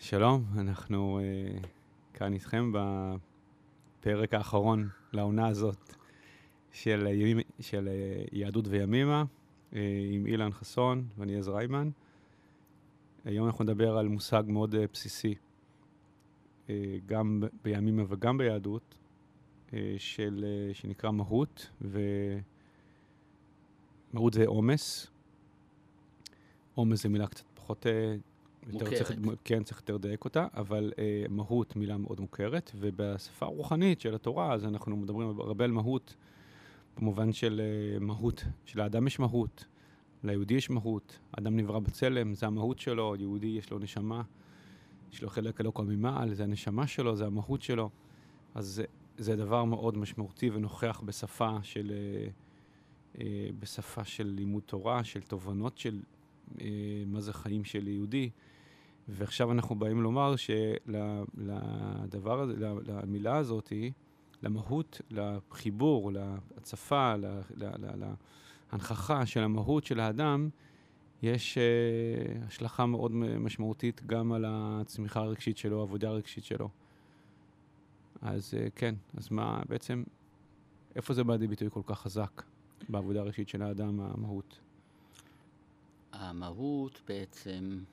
שלום, אנחנו uh, כאן איתכם בפרק האחרון לעונה הזאת של, ימים, של uh, יהדות וימימה, uh, עם אילן חסון ואני עזר ריימן. היום אנחנו נדבר על מושג מאוד uh, בסיסי, uh, גם בימימה וגם ביהדות, uh, של, uh, שנקרא מהות, ומהות זה עומס. עומס זה מילה קצת פחות uh, מוכרת. צריך, כן, צריך יותר לדייק אותה, אבל אה, מהות מילה מאוד מוכרת, ובשפה הרוחנית של התורה, אז אנחנו מדברים הרבה על מהות, במובן של אה, מהות, שלאדם יש מהות, ליהודי יש מהות, אדם נברא בצלם, זה המהות שלו, יהודי יש לו נשמה, יש לו חלק אלוקו ממעל, זה הנשמה שלו, זה המהות שלו. אז זה, זה דבר מאוד משמעותי ונוכח בשפה של, אה, אה, בשפה של לימוד תורה, של תובנות של מה זה חיים של יהודי. ועכשיו אנחנו באים לומר שלדבר הזה, למילה הזאת, למהות, לחיבור, להצפה, להנכחה של המהות של האדם, יש uh, השלכה מאוד משמעותית גם על הצמיחה הרגשית שלו, העבודה הרגשית שלו. אז uh, כן, אז מה בעצם, איפה זה בא לידי ביטוי כל כך חזק בעבודה הרגשית של האדם, המהות? המהות בעצם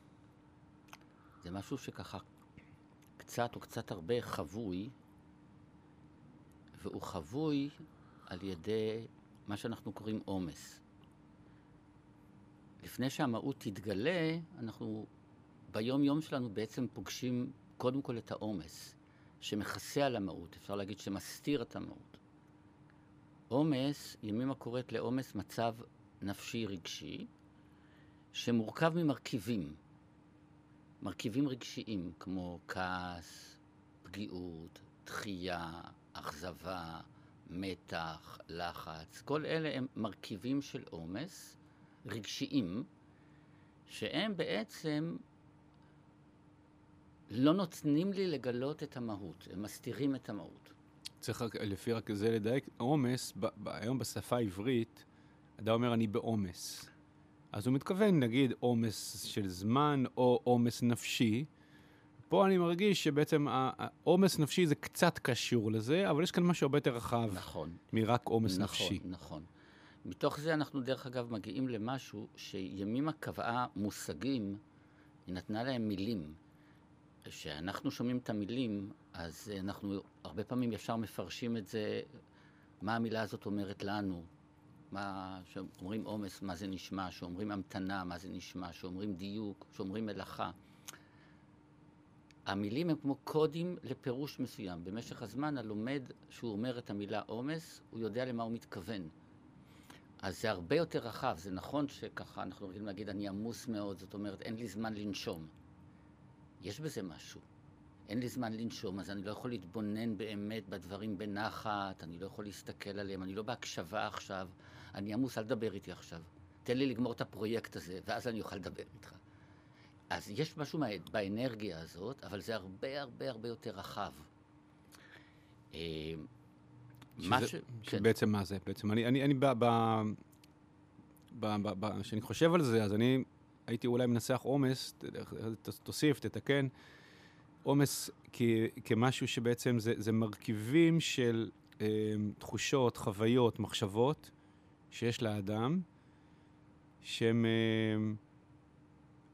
זה משהו שככה קצת או קצת הרבה חבוי, והוא חבוי על ידי מה שאנחנו קוראים עומס. לפני שהמהות תתגלה, אנחנו ביום-יום שלנו בעצם פוגשים קודם כל את העומס, שמכסה על המהות, אפשר להגיד שמסתיר את המהות. עומס, ימימה קוראת לעומס מצב נפשי רגשי, שמורכב ממרכיבים. מרכיבים רגשיים כמו כעס, פגיעות, דחייה, אכזבה, מתח, לחץ, כל אלה הם מרכיבים של עומס רגשיים, שהם בעצם לא נותנים לי לגלות את המהות, הם מסתירים את המהות. צריך רק, לפי רק זה לדייק, עומס, היום בשפה העברית, אדם אומר אני בעומס. אז הוא מתכוון, נגיד, עומס של זמן או עומס נפשי. פה אני מרגיש שבעצם העומס נפשי זה קצת קשור לזה, אבל יש כאן משהו הרבה יותר רחב. נכון. מרק עומס נכון, נפשי. נכון, נכון. מתוך זה אנחנו, דרך אגב, מגיעים למשהו שימימה קבעה מושגים, היא נתנה להם מילים. כשאנחנו שומעים את המילים, אז אנחנו הרבה פעמים ישר מפרשים את זה, מה המילה הזאת אומרת לנו, מה, שאומרים עומס, מה זה נשמע, שאומרים המתנה, מה זה נשמע, שאומרים דיוק, שאומרים מלאכה. המילים הם כמו קודים לפירוש מסוים. במשך הזמן הלומד, שהוא אומר את המילה עומס, הוא יודע למה הוא מתכוון. אז זה הרבה יותר רחב. זה נכון שככה אנחנו רגילים להגיד, אני עמוס מאוד, זאת אומרת, אין לי זמן לנשום. יש בזה משהו. אין לי זמן לנשום, אז אני לא יכול להתבונן באמת בדברים בנחת, אני לא יכול להסתכל עליהם, אני לא בהקשבה עכשיו, אני עמוס, אל תדבר איתי עכשיו. תן לי לגמור את הפרויקט הזה, ואז אני אוכל לדבר איתך. אז יש משהו באנרגיה הזאת, אבל זה הרבה הרבה הרבה יותר רחב. אה, שזה, ש... שבעצם כן. מה זה? בעצם אני, אני, אני ב... ב... כשאני חושב על זה, אז אני הייתי אולי מנסח עומס, תוסיף, תתקן. עומס כמשהו שבעצם זה, זה מרכיבים של אה, תחושות, חוויות, מחשבות שיש לאדם, שהם אה,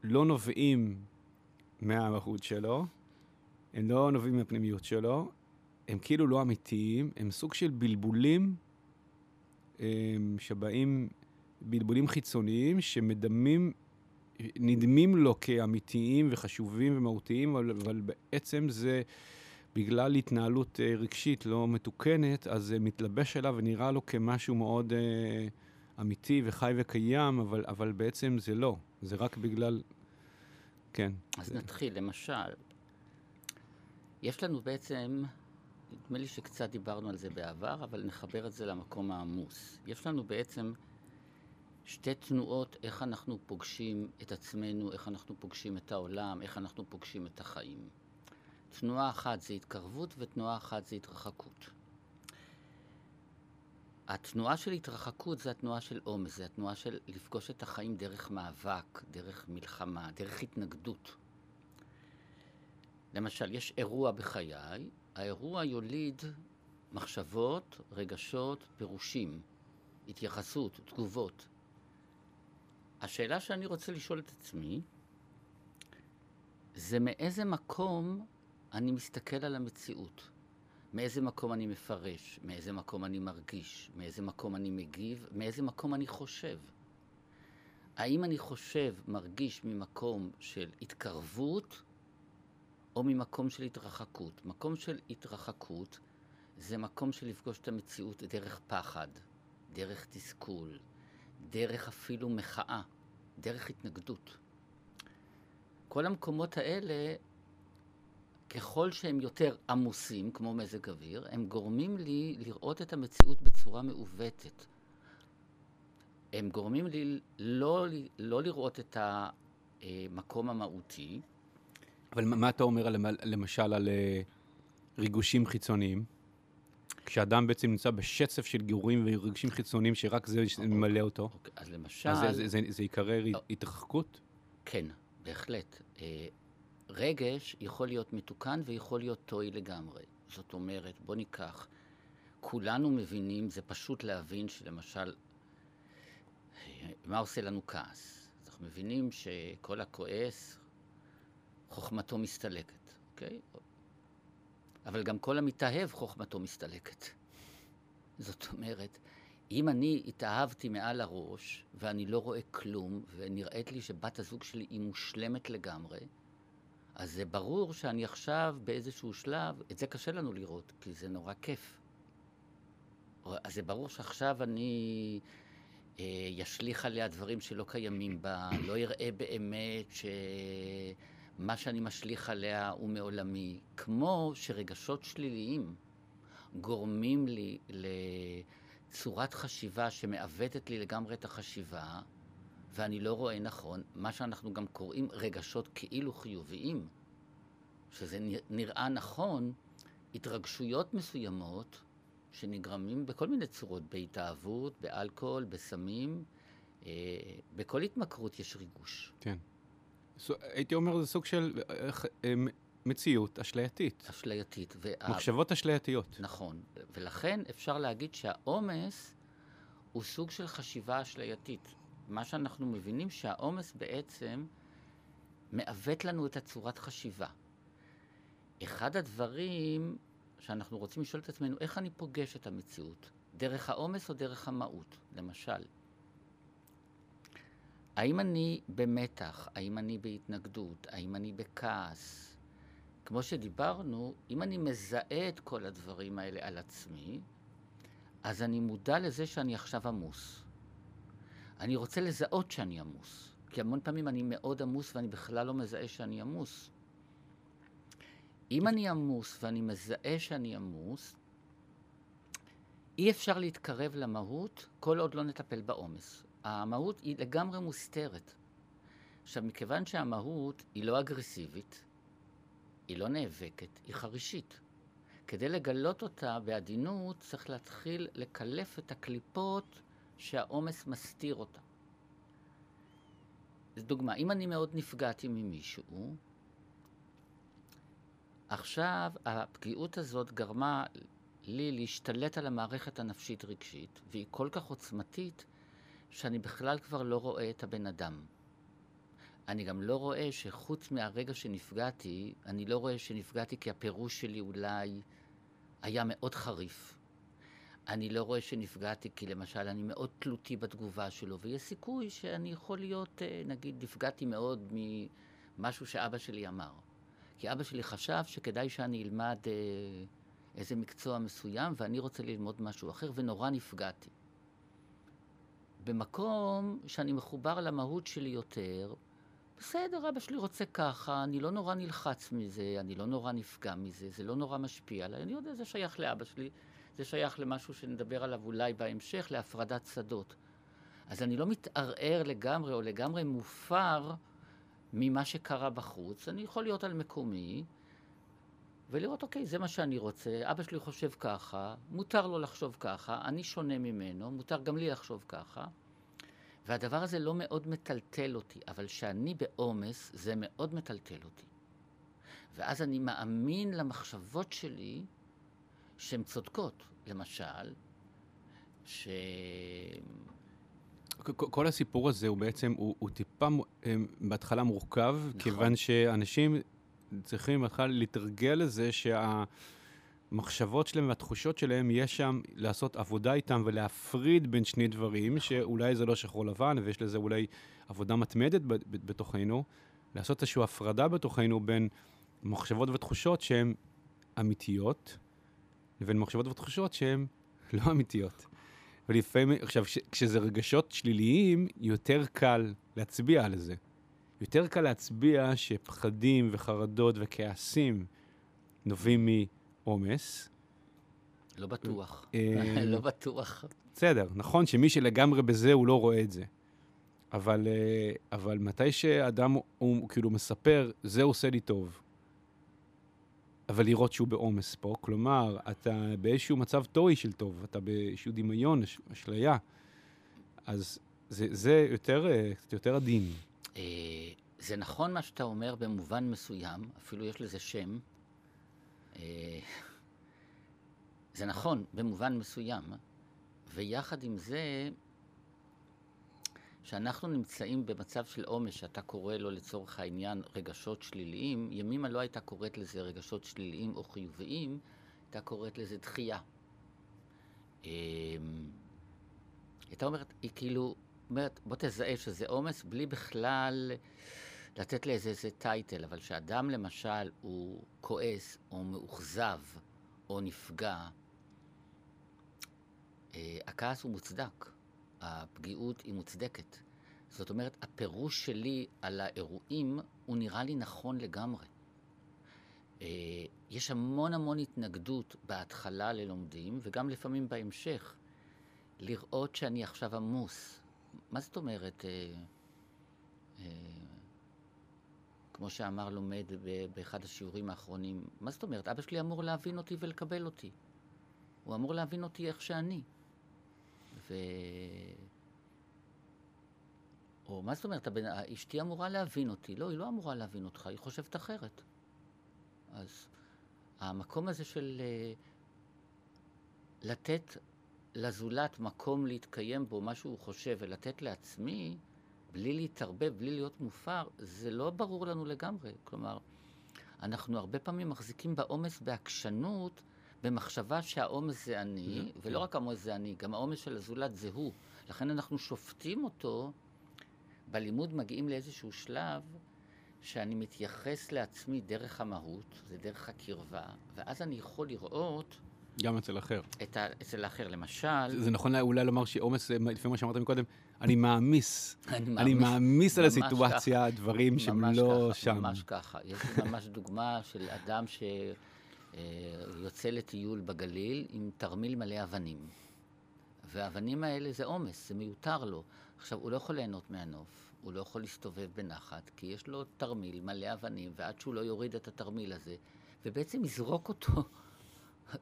לא נובעים מהמהות שלו, הם לא נובעים מהפנימיות שלו, הם כאילו לא אמיתיים, הם סוג של בלבולים אה, שבאים, בלבולים חיצוניים שמדמים נדמים לו כאמיתיים וחשובים ומהותיים, אבל, אבל בעצם זה בגלל התנהלות uh, רגשית לא מתוקנת, אז זה מתלבש עליו ונראה לו כמשהו מאוד uh, אמיתי וחי וקיים, אבל, אבל בעצם זה לא, זה רק בגלל... כן. אז זה... נתחיל, למשל, יש לנו בעצם, נדמה לי שקצת דיברנו על זה בעבר, אבל נחבר את זה למקום העמוס. יש לנו בעצם... שתי תנועות, איך אנחנו פוגשים את עצמנו, איך אנחנו פוגשים את העולם, איך אנחנו פוגשים את החיים. תנועה אחת זה התקרבות ותנועה אחת זה התרחקות. התנועה של התרחקות זה התנועה של עומס, זה התנועה של לפגוש את החיים דרך מאבק, דרך מלחמה, דרך התנגדות. למשל, יש אירוע בחיי, האירוע יוליד מחשבות, רגשות, פירושים, התייחסות, תגובות. השאלה שאני רוצה לשאול את עצמי, זה מאיזה מקום אני מסתכל על המציאות. מאיזה מקום אני מפרש, מאיזה מקום אני מרגיש, מאיזה מקום אני מגיב, מאיזה מקום אני חושב. האם אני חושב, מרגיש ממקום של התקרבות, או ממקום של התרחקות? מקום של התרחקות זה מקום של לפגוש את המציאות דרך פחד, דרך תסכול, דרך אפילו מחאה, דרך התנגדות. כל המקומות האלה, ככל שהם יותר עמוסים, כמו מזג אוויר, הם גורמים לי לראות את המציאות בצורה מעוותת. הם גורמים לי לא, לא לראות את המקום המהותי. אבל מה אתה אומר למשל על אה, ריגושים חיצוניים? כשאדם בעצם נמצא בשצף של גירורים ורגשים חיצוניים שרק זה אוקיי, ממלא אותו. אוקיי, אז למשל... אז זה, זה, זה, זה יקרא התרחקות? כן, בהחלט. רגש יכול להיות מתוקן ויכול להיות טוי לגמרי. זאת אומרת, בוא ניקח, כולנו מבינים, זה פשוט להבין שלמשל, מה עושה לנו כעס? אנחנו מבינים שכל הכועס, חוכמתו מסתלקת, אוקיי? אבל גם כל המתאהב, חוכמתו מסתלקת. זאת אומרת, אם אני התאהבתי מעל הראש, ואני לא רואה כלום, ונראית לי שבת הזוג שלי היא מושלמת לגמרי, אז זה ברור שאני עכשיו באיזשהו שלב, את זה קשה לנו לראות, כי זה נורא כיף. אז זה ברור שעכשיו אני אה, ישליך עליה דברים שלא קיימים בה, לא יראה באמת שמה שאני משליך עליה הוא מעולמי. כמו שרגשות שליליים גורמים לי לצורת חשיבה שמעוותת לי לגמרי את החשיבה, ואני לא רואה נכון, מה שאנחנו גם קוראים רגשות כאילו חיוביים, שזה נראה נכון, התרגשויות מסוימות שנגרמים בכל מיני צורות, בהתאהבות, באלכוהול, בסמים, אה, בכל התמכרות יש ריגוש. כן. הייתי אומר, זה סוג של אה, אה, מציאות אשלייתית. אשלייתית. וה... מחשבות אשלייתיות. נכון, ולכן אפשר להגיד שהעומס הוא סוג של חשיבה אשלייתית. מה שאנחנו מבינים שהעומס בעצם מעוות לנו את הצורת חשיבה. אחד הדברים שאנחנו רוצים לשאול את עצמנו, איך אני פוגש את המציאות? דרך העומס או דרך המהות, למשל? האם אני במתח? האם אני בהתנגדות? האם אני בכעס? כמו שדיברנו, אם אני מזהה את כל הדברים האלה על עצמי, אז אני מודע לזה שאני עכשיו עמוס. אני רוצה לזהות שאני עמוס, כי המון פעמים אני מאוד עמוס ואני בכלל לא מזהה שאני עמוס. אם אני עמוס ואני מזהה שאני עמוס, אי אפשר להתקרב למהות כל עוד לא נטפל בעומס. המהות היא לגמרי מוסתרת. עכשיו, מכיוון שהמהות היא לא אגרסיבית, היא לא נאבקת, היא חרישית. כדי לגלות אותה בעדינות צריך להתחיל לקלף את הקליפות שהעומס מסתיר אותה. זו דוגמה, אם אני מאוד נפגעתי ממישהו, עכשיו הפגיעות הזאת גרמה לי להשתלט על המערכת הנפשית-רגשית, והיא כל כך עוצמתית, שאני בכלל כבר לא רואה את הבן אדם. אני גם לא רואה שחוץ מהרגע שנפגעתי, אני לא רואה שנפגעתי כי הפירוש שלי אולי היה מאוד חריף. אני לא רואה שנפגעתי כי למשל אני מאוד תלותי בתגובה שלו, ויש סיכוי שאני יכול להיות, אה, נגיד, נפגעתי מאוד ממשהו שאבא שלי אמר. כי אבא שלי חשב שכדאי שאני אלמד אה, איזה מקצוע מסוים, ואני רוצה ללמוד משהו אחר, ונורא נפגעתי. במקום שאני מחובר למהות שלי יותר, בסדר, אבא שלי רוצה ככה, אני לא נורא נלחץ מזה, אני לא נורא נפגע מזה, זה לא נורא משפיע עליי, אני יודע, זה שייך לאבא שלי, זה שייך למשהו שנדבר עליו אולי בהמשך, להפרדת שדות. אז אני לא מתערער לגמרי או לגמרי מופר ממה שקרה בחוץ, אני יכול להיות על מקומי ולראות, אוקיי, זה מה שאני רוצה, אבא שלי חושב ככה, מותר לו לחשוב ככה, אני שונה ממנו, מותר גם לי לחשוב ככה. והדבר הזה לא מאוד מטלטל אותי, אבל כשאני בעומס, זה מאוד מטלטל אותי. ואז אני מאמין למחשבות שלי שהן צודקות. למשל, ש... כל הסיפור הזה הוא בעצם, הוא, הוא טיפה אה, בהתחלה מורכב, נכון. כיוון שאנשים צריכים בהתחלה להתרגל לזה שהמחשבות שלהם והתחושות שלהם, יש שם לעשות עבודה איתם ולהפריד בין שני דברים, נכון. שאולי זה לא שחור לבן, ויש לזה אולי עבודה מתמדת בתוכנו, לעשות איזושהי הפרדה בתוכנו בין מחשבות ותחושות שהן אמיתיות, לבין מחשבות ותחושות שהן לא אמיתיות. ולפעמים, עכשיו, כשזה רגשות שליליים, יותר קל להצביע על זה. יותר קל להצביע שפחדים וחרדות וכעסים נובעים מעומס. לא בטוח. אה, לא בטוח. בסדר, נכון שמי שלגמרי בזה, הוא לא רואה את זה. אבל, אה, אבל מתי שאדם, הוא כאילו מספר, זה עושה לי טוב, אבל לראות שהוא בעומס פה. כלומר, אתה באיזשהו מצב טועי של טוב, אתה באיזשהו דמיון, אשליה. אז זה, זה יותר, אה, קצת יותר עדין. אה, זה נכון מה שאתה אומר במובן מסוים, אפילו יש לזה שם. אה, זה נכון במובן מסוים, ויחד עם זה, כשאנחנו נמצאים במצב של עומס, שאתה קורא לו לצורך העניין רגשות שליליים, ימימה לא הייתה קוראת לזה רגשות שליליים או חיוביים, הייתה קוראת לזה דחייה. אמ, הייתה אומרת, היא כאילו אומרת, בוא תזהה שזה עומס בלי בכלל לתת לאיזה איזה טייטל, אבל כשאדם למשל הוא כועס או מאוכזב או נפגע, אה, הכעס הוא מוצדק. הפגיעות היא מוצדקת. זאת אומרת, הפירוש שלי על האירועים הוא נראה לי נכון לגמרי. אה, יש המון המון התנגדות בהתחלה ללומדים, וגם לפעמים בהמשך, לראות שאני עכשיו עמוס. מה זאת אומרת, אה, אה, כמו שאמר לומד באחד השיעורים האחרונים, מה זאת אומרת? אבא שלי אמור להבין אותי ולקבל אותי. הוא אמור להבין אותי איך שאני. ו... או מה זאת אומרת, הבן, אשתי אמורה להבין אותי. לא, היא לא אמורה להבין אותך, היא חושבת אחרת. אז המקום הזה של uh, לתת לזולת מקום להתקיים בו, מה שהוא חושב, ולתת לעצמי, בלי להתערבב, בלי להיות מופר, זה לא ברור לנו לגמרי. כלומר, אנחנו הרבה פעמים מחזיקים בעומס בעקשנות, במחשבה שהעומס זה אני, ולא כן. רק העומס זה אני, גם העומס של הזולת זה הוא. לכן אנחנו שופטים אותו, בלימוד מגיעים לאיזשהו שלב שאני מתייחס לעצמי דרך המהות, זה דרך הקרבה, ואז אני יכול לראות... גם אצל אחר. את ה... אצל האחר, למשל... זה, זה נכון אולי לומר שעומס, לפי מה שאמרת מקודם, אני מעמיס. אני מעמיס על הסיטואציה ככה, דברים שהם לא ככה, שם. ממש ככה. יש לי ממש דוגמה של אדם ש... אה, יוצא לטיול בגליל עם תרמיל מלא אבנים. והאבנים האלה זה עומס, זה מיותר לו. עכשיו, הוא לא יכול ליהנות מהנוף, הוא לא יכול להסתובב בנחת, כי יש לו תרמיל מלא אבנים, ועד שהוא לא יוריד את התרמיל הזה, ובעצם יזרוק אותו,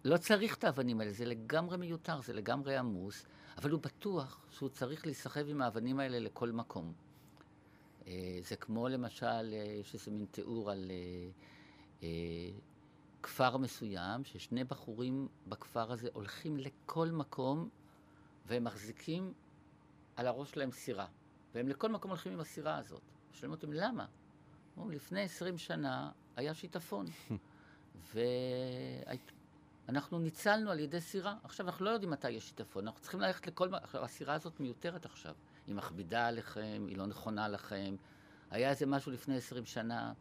לא צריך את האבנים האלה, זה לגמרי מיותר, זה לגמרי עמוס, אבל הוא בטוח שהוא צריך להיסחב עם האבנים האלה לכל מקום. אה, זה כמו למשל, אה, יש איזה מין תיאור על כפר מסוים, ששני בחורים בכפר הזה הולכים לכל מקום והם מחזיקים על הראש שלהם סירה. והם לכל מקום הולכים עם הסירה הזאת. שואלים אותם, למה? אומרים, לפני עשרים שנה היה שיטפון. ואנחנו ניצלנו על ידי סירה. עכשיו, אנחנו לא יודעים מתי יש שיטפון, אנחנו צריכים ללכת לכל... עכשיו, הסירה הזאת מיותרת עכשיו. היא מכבידה עליכם, היא לא נכונה לכם. היה איזה משהו לפני עשרים שנה.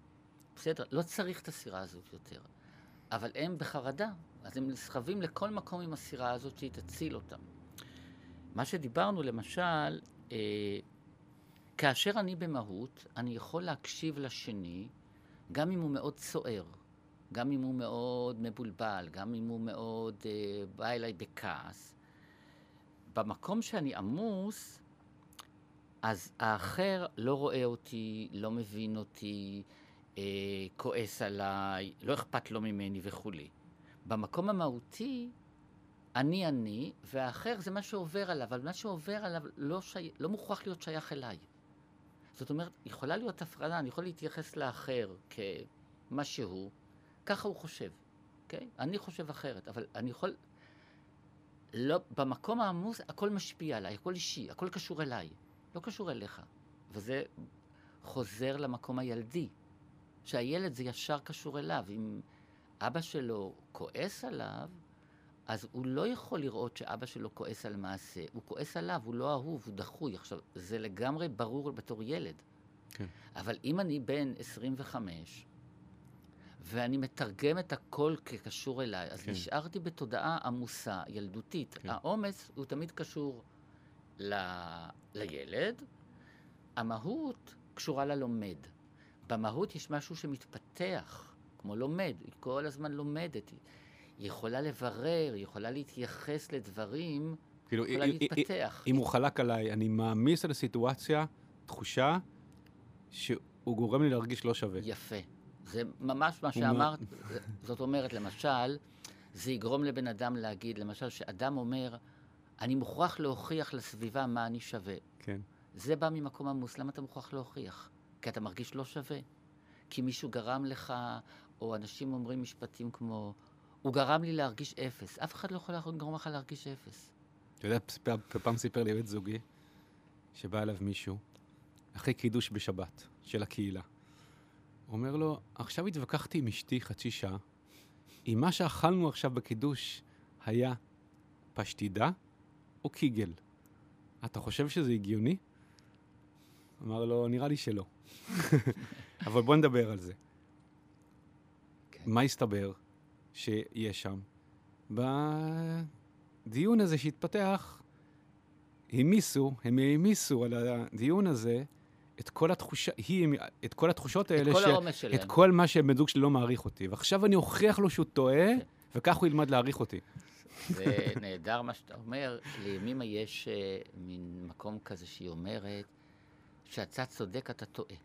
בסדר, לא צריך את הסירה הזאת יותר. אבל הם בחרדה, אז הם נסחבים לכל מקום עם הסירה הזאת שהיא תציל אותם. מה שדיברנו למשל, אה, כאשר אני במהות, אני יכול להקשיב לשני, גם אם הוא מאוד סוער, גם אם הוא מאוד מבולבל, גם אם הוא מאוד אה, בא אליי בכעס. במקום שאני עמוס, אז האחר לא רואה אותי, לא מבין אותי, אה, כועס עליי, לא אכפת לו ממני וכולי. במקום המהותי, אני אני, והאחר זה מה שעובר עליו, אבל מה שעובר עליו לא, שי... לא מוכרח להיות שייך אליי. זאת אומרת, יכולה להיות הפרדה, אני יכול להתייחס לאחר מה שהוא, ככה הוא חושב, אוקיי? אני חושב אחרת, אבל אני יכול... לא, במקום העמוס הכל משפיע עליי, הכל אישי, הכל קשור אליי, לא קשור אליך. וזה חוזר למקום הילדי, שהילד זה ישר קשור אליו. אם אבא שלו כועס עליו, אז הוא לא יכול לראות שאבא שלו כועס על מעשה, הוא כועס עליו, הוא לא אהוב, הוא דחוי. עכשיו, זה לגמרי ברור בתור ילד. כן. אבל אם אני בן 25, ואני מתרגם את הכל כקשור אליי, אז כן. נשארתי בתודעה עמוסה, ילדותית. כן. העומס הוא תמיד קשור ל... לילד, המהות קשורה ללומד. במהות יש משהו שמתפתח, כמו לומד, היא כל הזמן לומדת. היא- היא יכולה לברר, היא יכולה להתייחס לדברים, כאילו, יכולה אם- אם- להתפתח. אם הוא חלק עליי, אני מעמיס על הסיטואציה תחושה שהוא גורם לי להרגיש לא שווה. יפה. זה ממש מה שאמרת. זאת אומרת, למשל, זה יגרום לבן אדם להגיד, למשל, שאדם אומר, אני מוכרח להוכיח לסביבה מה אני שווה. כן. זה בא ממקום עמוס, למה אתה מוכרח להוכיח? כי אתה מרגיש לא שווה. כי מישהו גרם לך, או אנשים אומרים משפטים כמו, הוא גרם לי להרגיש אפס. אף אחד לא יכול לגרום לך להרגיש אפס. אתה יודע, פעם סיפר לי בית זוגי, שבא אליו מישהו, אחרי קידוש בשבת, של הקהילה. הוא אומר לו, עכשיו התווכחתי עם אשתי חצי שעה, אם מה שאכלנו עכשיו בקידוש היה פשטידה או קיגל. אתה חושב שזה הגיוני? אמר לו, נראה לי שלא. אבל בוא נדבר על זה. כן. מה הסתבר שיש שם? בדיון הזה שהתפתח, העמיסו, הם העמיסו על הדיון הזה את כל התחושה, היא, את כל התחושות האלה, את כל ש- העומס שלהם. את כל מה שבן זוג שלי לא מעריך אותי. ועכשיו אני אוכיח לו שהוא טועה, כן. וכך הוא ילמד להעריך אותי. זה נהדר מה שאתה אומר. לימימה יש אה, מין מקום כזה שהיא אומרת, שאתה צודק, אתה טועה.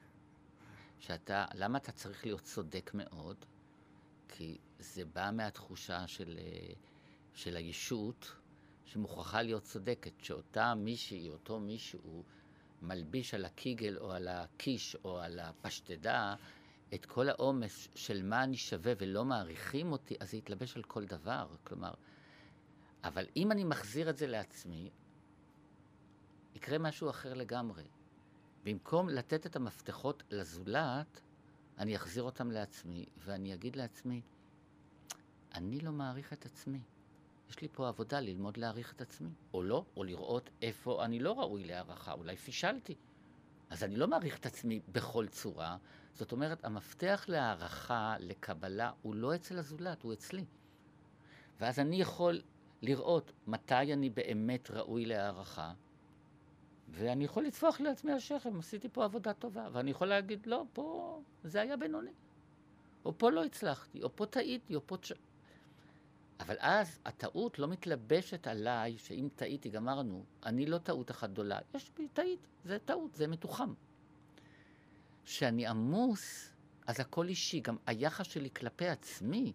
שאתה, למה אתה צריך להיות צודק מאוד? כי זה בא מהתחושה של, אה, של הישות שמוכרחה להיות צודקת, שאותה מישהי, אותו מישהו, מלביש על הקיגל או על הקיש או על הפשטדה את כל העומס של מה אני שווה ולא מעריכים אותי, אז זה יתלבש על כל דבר. כלומר, אבל אם אני מחזיר את זה לעצמי, יקרה משהו אחר לגמרי. במקום לתת את המפתחות לזולת, אני אחזיר אותם לעצמי, ואני אגיד לעצמי, אני לא מעריך את עצמי. יש לי פה עבודה ללמוד להעריך את עצמי. או לא, או לראות איפה אני לא ראוי להערכה, אולי פישלתי. אז אני לא מעריך את עצמי בכל צורה. זאת אומרת, המפתח להערכה, לקבלה, הוא לא אצל הזולת, הוא אצלי. ואז אני יכול לראות מתי אני באמת ראוי להערכה, ואני יכול לטפוח לעצמי על שכם, עשיתי פה עבודה טובה, ואני יכול להגיד, לא, פה זה היה בינוני. או פה לא הצלחתי, או פה טעיתי, או פה... אבל אז הטעות לא מתלבשת עליי, שאם טעיתי, גמרנו, אני לא טעות אחת גדולה, יש בי טעית, זה טעות, זה מתוחם. כשאני עמוס, אז הכל אישי, גם היחס שלי כלפי עצמי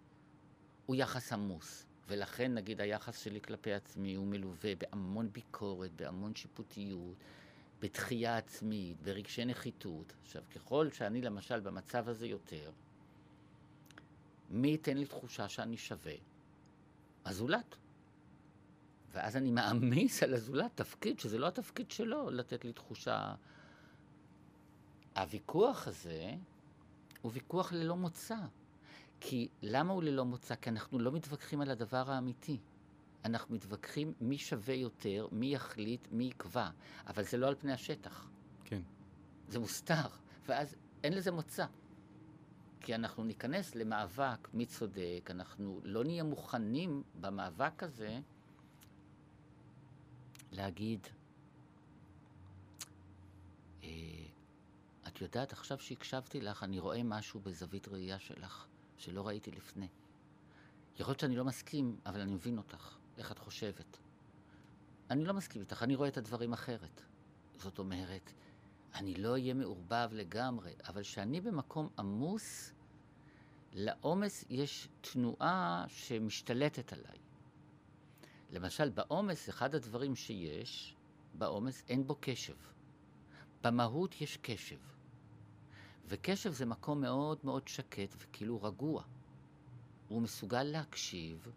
הוא יחס עמוס. ולכן, נגיד, היחס שלי כלפי עצמי הוא מלווה בהמון ביקורת, בהמון שיפוטיות, בתחייה עצמית, ברגשי נחיתות. עכשיו, ככל שאני למשל במצב הזה יותר, מי ייתן לי תחושה שאני שווה? הזולת. ואז אני מעמיס על הזולת תפקיד שזה לא התפקיד שלו לתת לי תחושה. הוויכוח הזה הוא ויכוח ללא מוצא. כי למה הוא ללא מוצא? כי אנחנו לא מתווכחים על הדבר האמיתי. אנחנו מתווכחים מי שווה יותר, מי יחליט, מי יקבע. אבל זה לא על פני השטח. כן. זה מוסתר, ואז אין לזה מוצא. כי אנחנו ניכנס למאבק מי צודק, אנחנו לא נהיה מוכנים במאבק הזה להגיד, אה, את יודעת, עכשיו שהקשבתי לך, אני רואה משהו בזווית ראייה שלך, שלא ראיתי לפני. יכול להיות שאני לא מסכים, אבל אני מבין אותך, איך את חושבת. אני לא מסכים איתך, אני רואה את הדברים אחרת. זאת אומרת, אני לא אהיה מעורבב לגמרי, אבל כשאני במקום עמוס, לעומס יש תנועה שמשתלטת עליי. למשל, בעומס, אחד הדברים שיש, בעומס אין בו קשב. במהות יש קשב. וקשב זה מקום מאוד מאוד שקט וכאילו רגוע. הוא מסוגל להקשיב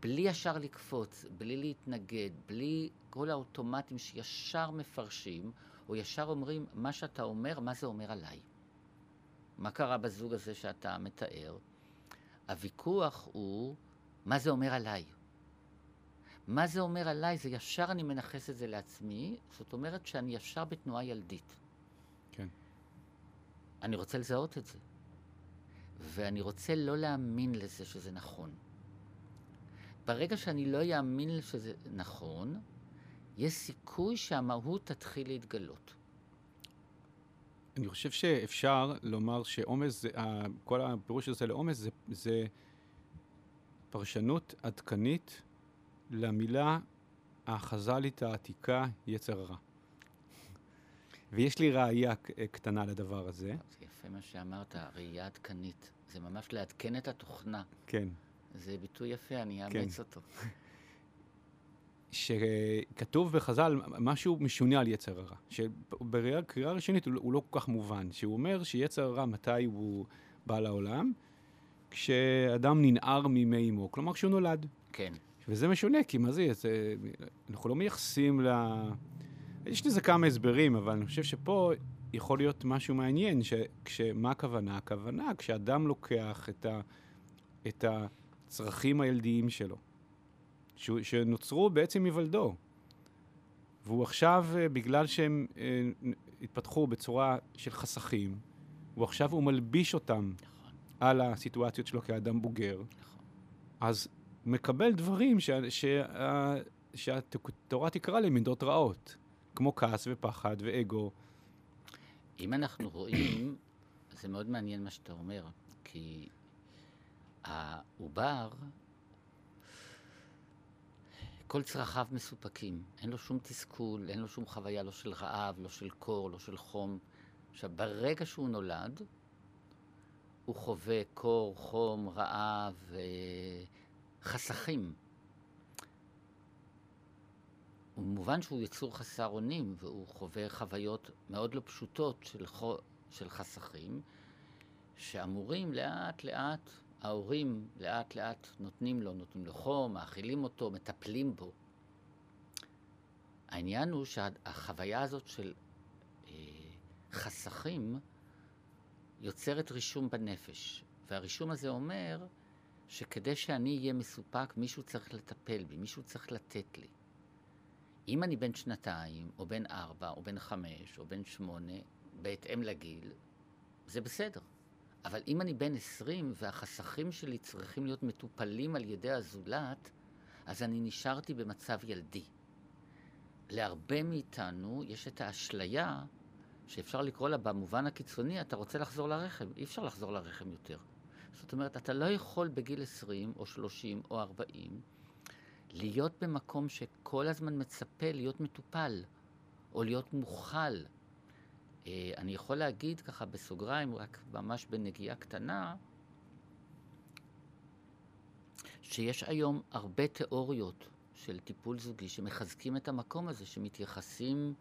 בלי ישר לקפוץ, בלי להתנגד, בלי כל האוטומטים שישר מפרשים, או ישר אומרים, מה שאתה אומר, מה זה אומר עליי? מה קרה בזוג הזה שאתה מתאר? הוויכוח הוא, מה זה אומר עליי? מה זה אומר עליי? זה ישר אני מנכס את זה לעצמי, זאת אומרת שאני ישר בתנועה ילדית. אני רוצה לזהות את זה. ואני רוצה לא להאמין לזה שזה נכון. ברגע שאני לא אאמין שזה נכון, יש סיכוי שהמהות תתחיל להתגלות. אני חושב שאפשר לומר שעומס, כל הפירוש הזה לעומס זה, זה פרשנות עדכנית למילה החז"לית העתיקה יצר הרע. ויש לי ראייה קטנה לדבר הזה. זה יפה מה שאמרת, ראייה עדכנית. זה ממש לעדכן את התוכנה. כן. זה ביטוי יפה, אני אאמץ כן. אותו. שכתוב בחז"ל משהו משונה על יצר הרע, שבקריאה ראשונית הוא לא כל כך מובן, שהוא אומר שיצר הרע מתי הוא בא לעולם? כשאדם ננער מימי אמו, כלומר כשהוא נולד. כן. וזה משונה, כי מה זה, זה אנחנו לא מייחסים ל... יש לזה כמה הסברים, אבל אני חושב שפה יכול להיות משהו מעניין, שמה הכוונה? הכוונה כשאדם לוקח את, ה, את הצרכים הילדיים שלו, ש, שנוצרו בעצם היוולדו, והוא עכשיו, אה, בגלל שהם אה, התפתחו בצורה של חסכים, הוא עכשיו הוא מלביש אותם נכון. על הסיטואציות שלו כאדם בוגר, נכון. אז מקבל דברים ש, ש, שהתורה תקרא להם מידות רעות, כמו כעס ופחד ואגו. אם אנחנו רואים, זה מאוד מעניין מה שאתה אומר, כי העובר, כל צרכיו מסופקים, אין לו שום תסכול, אין לו שום חוויה, לא של רעב, לא של קור, לא של חום. עכשיו, ברגע שהוא נולד, הוא חווה קור, חום, רעב, חסכים. מובן שהוא יצור חסר אונים, והוא חווה חוויות מאוד לא פשוטות של, חו... של חסכים, שאמורים לאט לאט, ההורים לאט לאט נותנים לו, נותנים לו חום, מאכילים אותו, מטפלים בו. העניין הוא שהחוויה הזאת של אה, חסכים יוצרת רישום בנפש, והרישום הזה אומר שכדי שאני אהיה מסופק, מישהו צריך לטפל בי, מישהו צריך לתת לי. אם אני בן שנתיים, או בן ארבע, או בן חמש, או בן שמונה, בהתאם לגיל, זה בסדר. אבל אם אני בן עשרים והחסכים שלי צריכים להיות מטופלים על ידי הזולת, אז אני נשארתי במצב ילדי. להרבה מאיתנו יש את האשליה, שאפשר לקרוא לה במובן הקיצוני, אתה רוצה לחזור לרחם, אי אפשר לחזור לרחם יותר. זאת אומרת, אתה לא יכול בגיל 20 או 30 או 40 להיות במקום שכל הזמן מצפה להיות מטופל, או להיות מוכל. אה, אני יכול להגיד ככה בסוגריים, רק ממש בנגיעה קטנה, שיש היום הרבה תיאוריות של טיפול זוגי שמחזקים את המקום הזה, שמתייחסים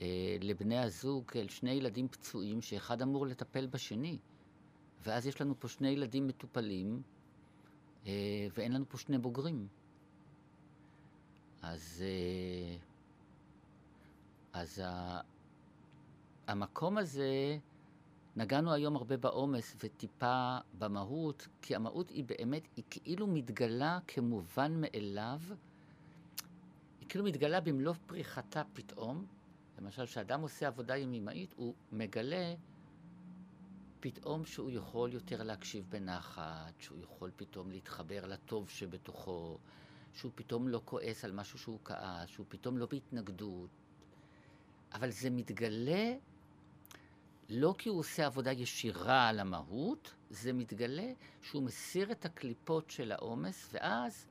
אה, לבני הזוג כאל שני ילדים פצועים שאחד אמור לטפל בשני. ואז יש לנו פה שני ילדים מטופלים, אה, ואין לנו פה שני בוגרים. אז, אה, אז המקום הזה, נגענו היום הרבה בעומס וטיפה במהות, כי המהות היא באמת, היא כאילו מתגלה כמובן מאליו, היא כאילו מתגלה במלוא פריחתה פתאום. למשל, כשאדם עושה עבודה ימימאית, הוא מגלה פתאום שהוא יכול יותר להקשיב בנחת, שהוא יכול פתאום להתחבר לטוב שבתוכו, שהוא פתאום לא כועס על משהו שהוא כעס, שהוא פתאום לא בהתנגדות. אבל זה מתגלה לא כי הוא עושה עבודה ישירה על המהות, זה מתגלה שהוא מסיר את הקליפות של העומס, ואז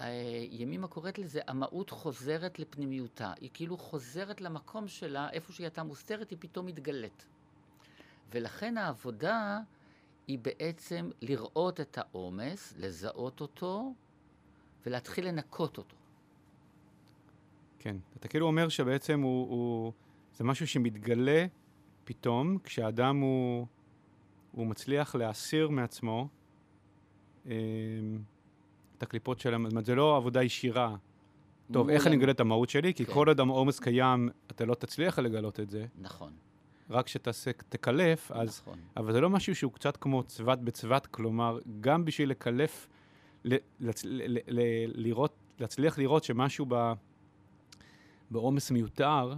אה, ימימה קוראת לזה, המהות חוזרת לפנימיותה. היא כאילו חוזרת למקום שלה, איפה שהיא הייתה מוסתרת, היא פתאום מתגלית. ולכן העבודה היא בעצם לראות את העומס, לזהות אותו, ולהתחיל לנקות אותו. כן, אתה כאילו אומר שבעצם הוא, הוא, זה משהו שמתגלה פתאום, כשאדם הוא, הוא מצליח להסיר מעצמו אה, את הקליפות שלהם, זאת אומרת, זה לא עבודה ישירה. טוב, איך אני מגלה את המהות שלי? כי כן. כל עוד העומס קיים, אתה לא תצליח לגלות את זה. נכון, רק כשתעשה, תקלף, אז... נכון. אבל זה לא משהו שהוא קצת כמו צבת בצבת, כלומר, גם בשביל לקלף, לראות, להצליח לראות שמשהו בעומס מיותר,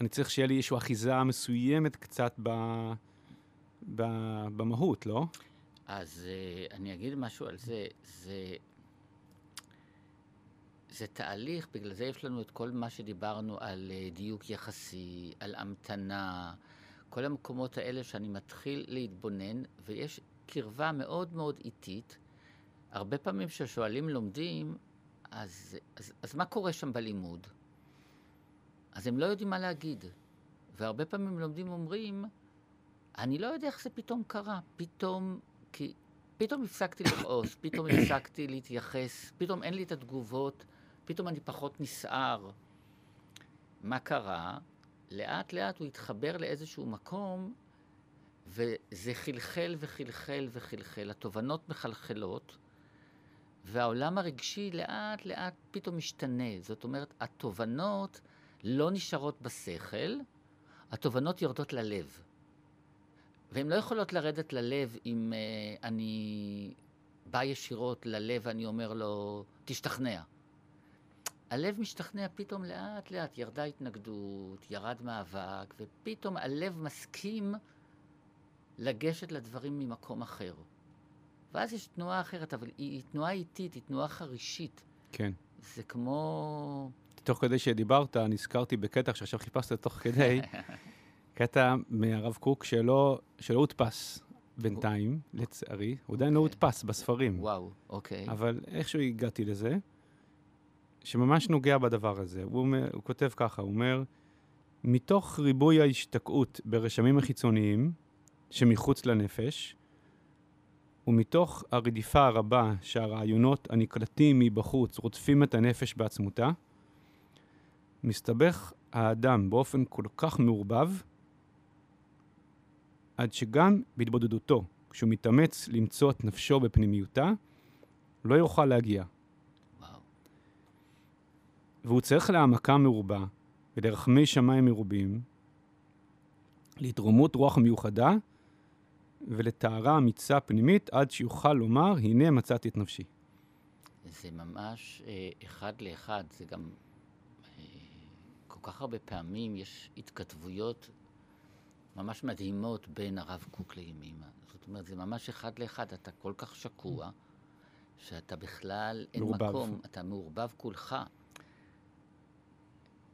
אני צריך שיהיה לי איזושהי אחיזה מסוימת קצת ב, ב, במהות, לא? אז uh, אני אגיד משהו על זה. זה, זה תהליך, בגלל זה יש לנו את כל מה שדיברנו על uh, דיוק יחסי, על המתנה, כל המקומות האלה שאני מתחיל להתבונן, ויש קרבה מאוד מאוד איטית. הרבה פעמים כששואלים לומדים, אז, אז, אז מה קורה שם בלימוד? אז הם לא יודעים מה להגיד. והרבה פעמים לומדים אומרים, אני לא יודע איך זה פתאום קרה. פתאום, כי פתאום הפסקתי לכעוס, פתאום הפסקתי להתייחס, פתאום אין לי את התגובות, פתאום אני פחות נסער. מה קרה? לאט לאט הוא התחבר לאיזשהו מקום, וזה חלחל וחלחל וחלחל. התובנות מחלחלות, והעולם הרגשי לאט לאט פתאום משתנה. זאת אומרת, התובנות לא נשארות בשכל, התובנות יורדות ללב. והן לא יכולות לרדת ללב אם uh, אני בא ישירות ללב ואני אומר לו, תשתכנע. הלב משתכנע פתאום לאט לאט, ירדה התנגדות, ירד מאבק, ופתאום הלב מסכים לגשת לדברים ממקום אחר. ואז יש תנועה אחרת, אבל היא, היא תנועה איטית, היא תנועה חרישית. כן. זה כמו... תוך כדי שדיברת, נזכרתי בקטע שעכשיו חיפשת תוך כדי, קטע מהרב קוק שלא, שלא הודפס בינתיים, לצערי. הוא עדיין לא אוקיי. הודפס בספרים. וואו, אוקיי. אבל איכשהו הגעתי לזה, שממש נוגע בדבר הזה. הוא, אומר, הוא כותב ככה, הוא אומר, מתוך ריבוי ההשתקעות ברשמים החיצוניים שמחוץ לנפש, ומתוך הרדיפה הרבה שהרעיונות הנקלטים מבחוץ רודפים את הנפש בעצמותה, מסתבך האדם באופן כל כך מעורבב, עד שגם בהתבודדותו, כשהוא מתאמץ למצוא את נפשו בפנימיותה, לא יוכל להגיע. וואו. והוא צריך להעמקה מרובה ולרחמי שמיים מרובים, להתרוממות רוח מיוחדה ולטהרה אמיצה פנימית עד שיוכל לומר, הנה מצאתי את נפשי. זה ממש אה, אחד לאחד, זה גם אה, כל כך הרבה פעמים יש התכתבויות ממש מדהימות בין הרב קוק לימימה. זאת אומרת, זה ממש אחד לאחד, אתה כל כך שקוע, שאתה בכלל, אין מעורבב. מקום, אתה מעורבב כולך.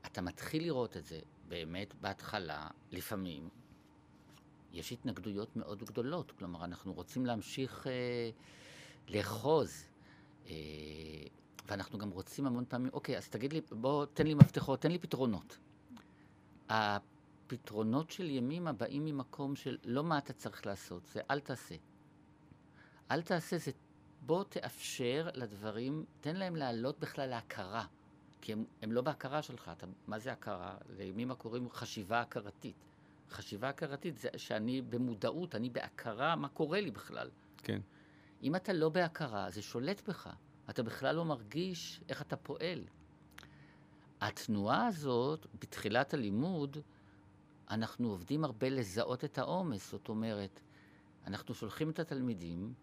אתה מתחיל לראות את זה באמת בהתחלה, לפעמים, יש התנגדויות מאוד גדולות. כלומר, אנחנו רוצים להמשיך אה, לאחוז. אה, ואנחנו גם רוצים המון פעמים, אוקיי, אז תגיד לי, בוא, תן לי מפתחות, תן לי פתרונות. הפתרונות של ימימה באים ממקום של לא מה אתה צריך לעשות, זה אל תעשה. אל תעשה זה, בוא תאפשר לדברים, תן להם לעלות בכלל להכרה. כי הם, הם לא בהכרה שלך. אתה, מה זה הכרה? לימימה קוראים חשיבה הכרתית. חשיבה הכרתית זה שאני במודעות, אני בהכרה, מה קורה לי בכלל. כן. אם אתה לא בהכרה, זה שולט בך. אתה בכלל לא מרגיש איך אתה פועל. התנועה הזאת, בתחילת הלימוד, אנחנו עובדים הרבה לזהות את העומס. זאת אומרת, אנחנו שולחים את התלמידים,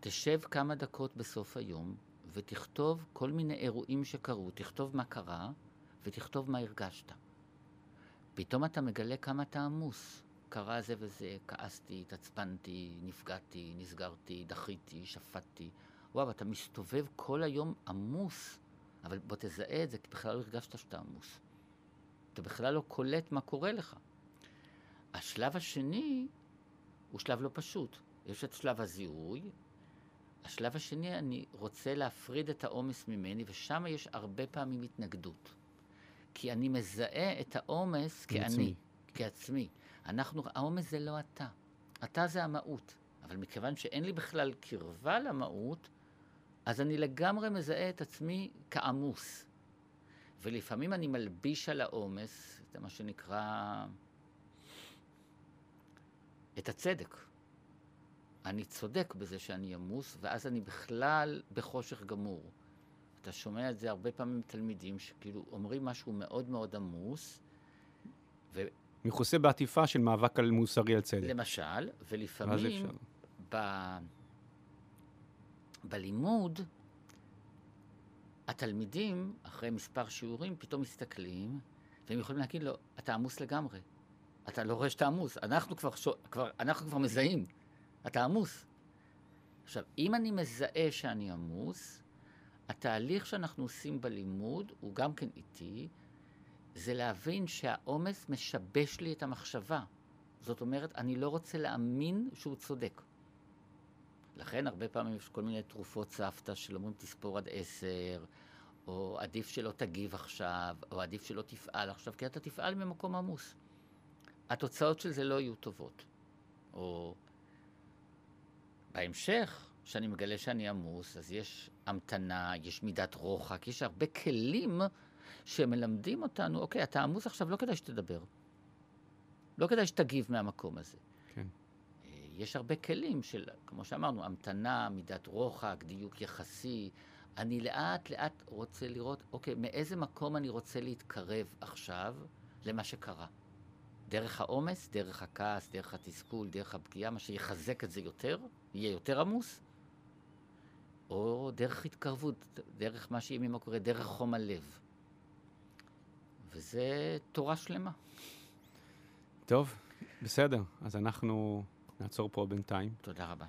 תשב כמה דקות בסוף היום ותכתוב כל מיני אירועים שקרו. תכתוב מה קרה ותכתוב מה הרגשת. פתאום אתה מגלה כמה אתה עמוס. קרה זה וזה, כעסתי, התעצבנתי, נפגעתי, נסגרתי, דחיתי, שפטתי. וואו, אתה מסתובב כל היום עמוס, אבל בוא תזהה את זה, כי בכלל לא הרגשת שאתה עמוס. אתה בכלל לא קולט מה קורה לך. השלב השני הוא שלב לא פשוט. יש את שלב הזיהוי. השלב השני, אני רוצה להפריד את העומס ממני, ושם יש הרבה פעמים התנגדות. כי אני מזהה את העומס עצמי. כעצמי. אנחנו, העומס זה לא אתה. אתה זה המהות. אבל מכיוון שאין לי בכלל קרבה למהות, אז אני לגמרי מזהה את עצמי כעמוס. ולפעמים אני מלביש על העומס, זה מה שנקרא את הצדק. אני צודק בזה שאני עמוס, ואז אני בכלל בחושך גמור. אתה שומע את זה הרבה פעמים תלמידים שכאילו אומרים משהו מאוד מאוד עמוס, ו... מכוסה בעטיפה של מאבק על מוסרי על צדק. למשל, ולפעמים ב... בלימוד, התלמידים, אחרי מספר שיעורים, פתאום מסתכלים, והם יכולים להגיד לו, אתה עמוס לגמרי. אתה לא רואה שאתה עמוס. אנחנו כבר, ש... כבר, אנחנו כבר מזהים, אתה עמוס. עכשיו, אם אני מזהה שאני עמוס, התהליך שאנחנו עושים בלימוד הוא גם כן איטי, זה להבין שהעומס משבש לי את המחשבה. זאת אומרת, אני לא רוצה להאמין שהוא צודק. לכן הרבה פעמים יש כל מיני תרופות סבתא של אומרים תספור עד עשר, או עדיף שלא תגיב עכשיו, או עדיף שלא תפעל עכשיו, כי אתה תפעל ממקום עמוס. התוצאות של זה לא יהיו טובות. או בהמשך, כשאני מגלה שאני עמוס, אז יש המתנה, יש מידת רוחק, יש הרבה כלים שמלמדים אותנו, אוקיי, אתה עמוס עכשיו, לא כדאי שתדבר. לא כדאי שתגיב מהמקום הזה. כן. אה, יש הרבה כלים של, כמו שאמרנו, המתנה, מידת רוחק, דיוק יחסי. אני לאט לאט רוצה לראות, אוקיי, מאיזה מקום אני רוצה להתקרב עכשיו למה שקרה. דרך העומס, דרך הכעס, דרך התסכול, דרך הפגיעה, מה שיחזק את זה יותר, יהיה יותר עמוס, או דרך התקרבות, דרך מה שימימה קורא, דרך חום הלב. וזה תורה שלמה. טוב, בסדר. אז אנחנו נעצור פה בינתיים. תודה רבה.